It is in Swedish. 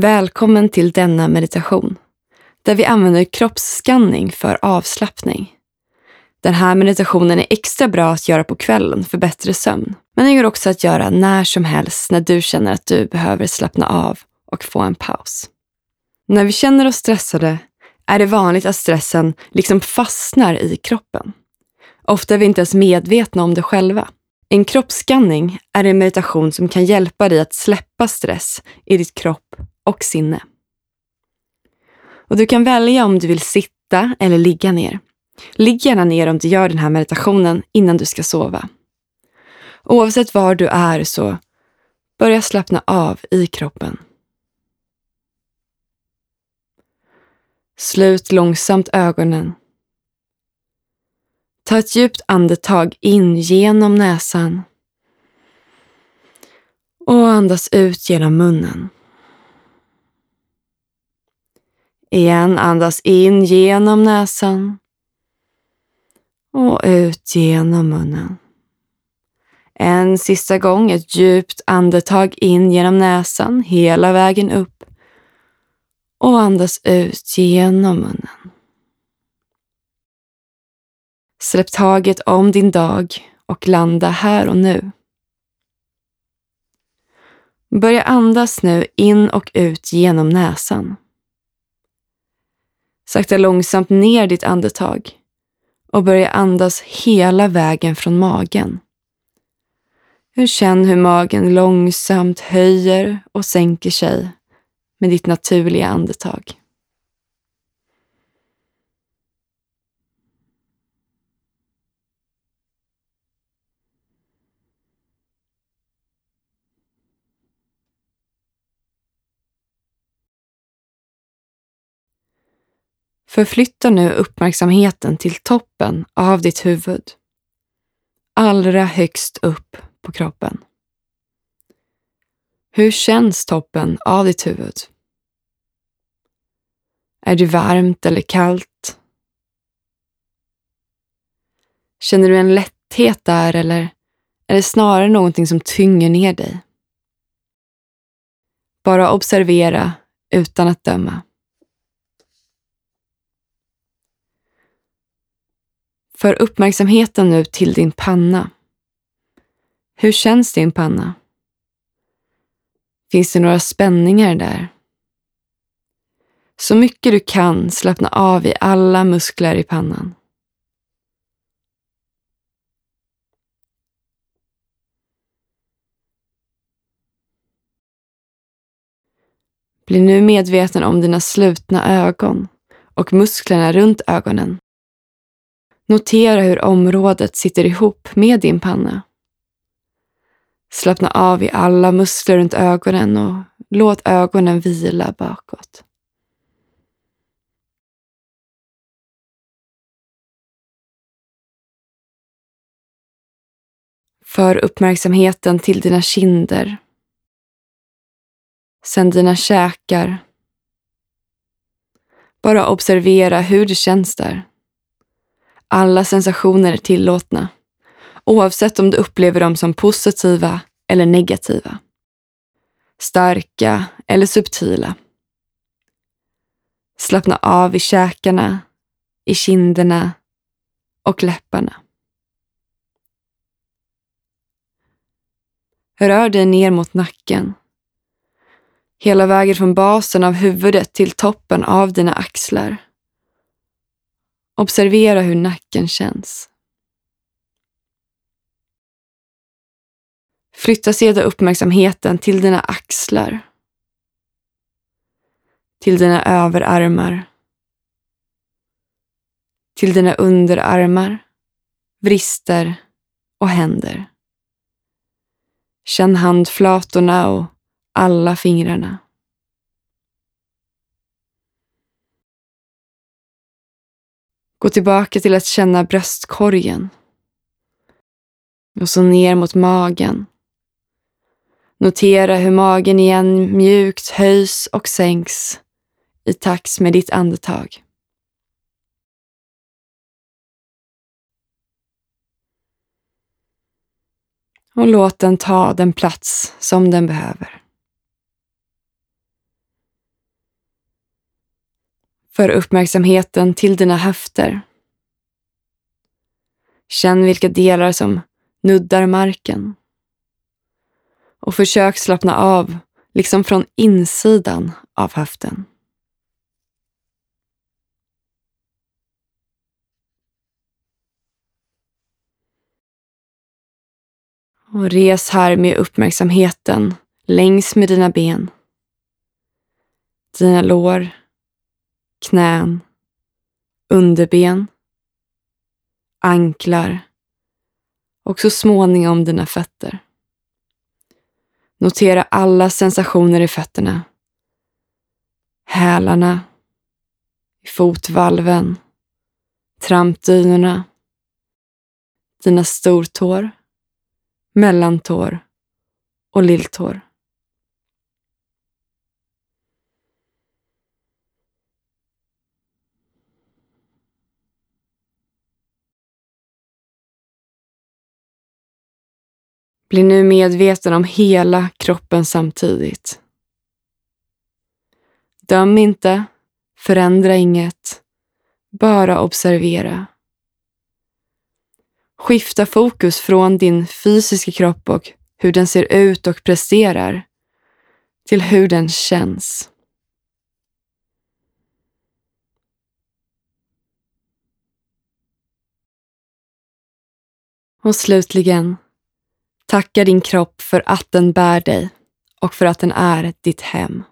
Välkommen till denna meditation där vi använder kroppsskanning för avslappning. Den här meditationen är extra bra att göra på kvällen för bättre sömn. Men den går också att göra när som helst när du känner att du behöver slappna av och få en paus. När vi känner oss stressade är det vanligt att stressen liksom fastnar i kroppen. Ofta är vi inte ens medvetna om det själva. En kroppsskanning är en meditation som kan hjälpa dig att släppa stress i ditt kropp och sinne. Och Du kan välja om du vill sitta eller ligga ner. Ligg gärna ner om du gör den här meditationen innan du ska sova. Oavsett var du är så börja slappna av i kroppen. Slut långsamt ögonen. Ta ett djupt andetag in genom näsan och andas ut genom munnen. Igen, andas in genom näsan och ut genom munnen. En sista gång ett djupt andetag in genom näsan hela vägen upp och andas ut genom munnen. Släpp taget om din dag och landa här och nu. Börja andas nu in och ut genom näsan. Sakta långsamt ner ditt andetag och börja andas hela vägen från magen. Känn hur magen långsamt höjer och sänker sig med ditt naturliga andetag. Förflytta nu uppmärksamheten till toppen av ditt huvud. Allra högst upp på kroppen. Hur känns toppen av ditt huvud? Är det varmt eller kallt? Känner du en lätthet där eller är det snarare någonting som tynger ner dig? Bara observera utan att döma. För uppmärksamheten nu till din panna. Hur känns din panna? Finns det några spänningar där? Så mycket du kan slappna av i alla muskler i pannan. Bli nu medveten om dina slutna ögon och musklerna runt ögonen. Notera hur området sitter ihop med din panna. Slappna av i alla muskler runt ögonen och låt ögonen vila bakåt. För uppmärksamheten till dina kinder. Sen dina käkar. Bara observera hur det känns där. Alla sensationer är tillåtna, oavsett om du upplever dem som positiva eller negativa. Starka eller subtila. Slappna av i käkarna, i kinderna och läpparna. Rör dig ner mot nacken. Hela vägen från basen av huvudet till toppen av dina axlar. Observera hur nacken känns. Flytta sedan uppmärksamheten till dina axlar. Till dina överarmar. Till dina underarmar, vrister och händer. Känn handflatorna och alla fingrarna. Gå tillbaka till att känna bröstkorgen. Och så ner mot magen. Notera hur magen igen mjukt höjs och sänks i takt med ditt andetag. Och låt den ta den plats som den behöver. För uppmärksamheten till dina höfter. Känn vilka delar som nuddar marken. Och försök slappna av, liksom från insidan av höften. Och res här med uppmärksamheten längs med dina ben. Dina lår, knän, underben, anklar och så småningom dina fötter. Notera alla sensationer i fötterna. Hälarna, fotvalven, trampdynorna, dina stortår, mellantår och lilltår. Bli nu medveten om hela kroppen samtidigt. Döm inte, förändra inget, bara observera. Skifta fokus från din fysiska kropp och hur den ser ut och presterar till hur den känns. Och slutligen, tacka din kropp för att den bär dig och för att den är ditt hem.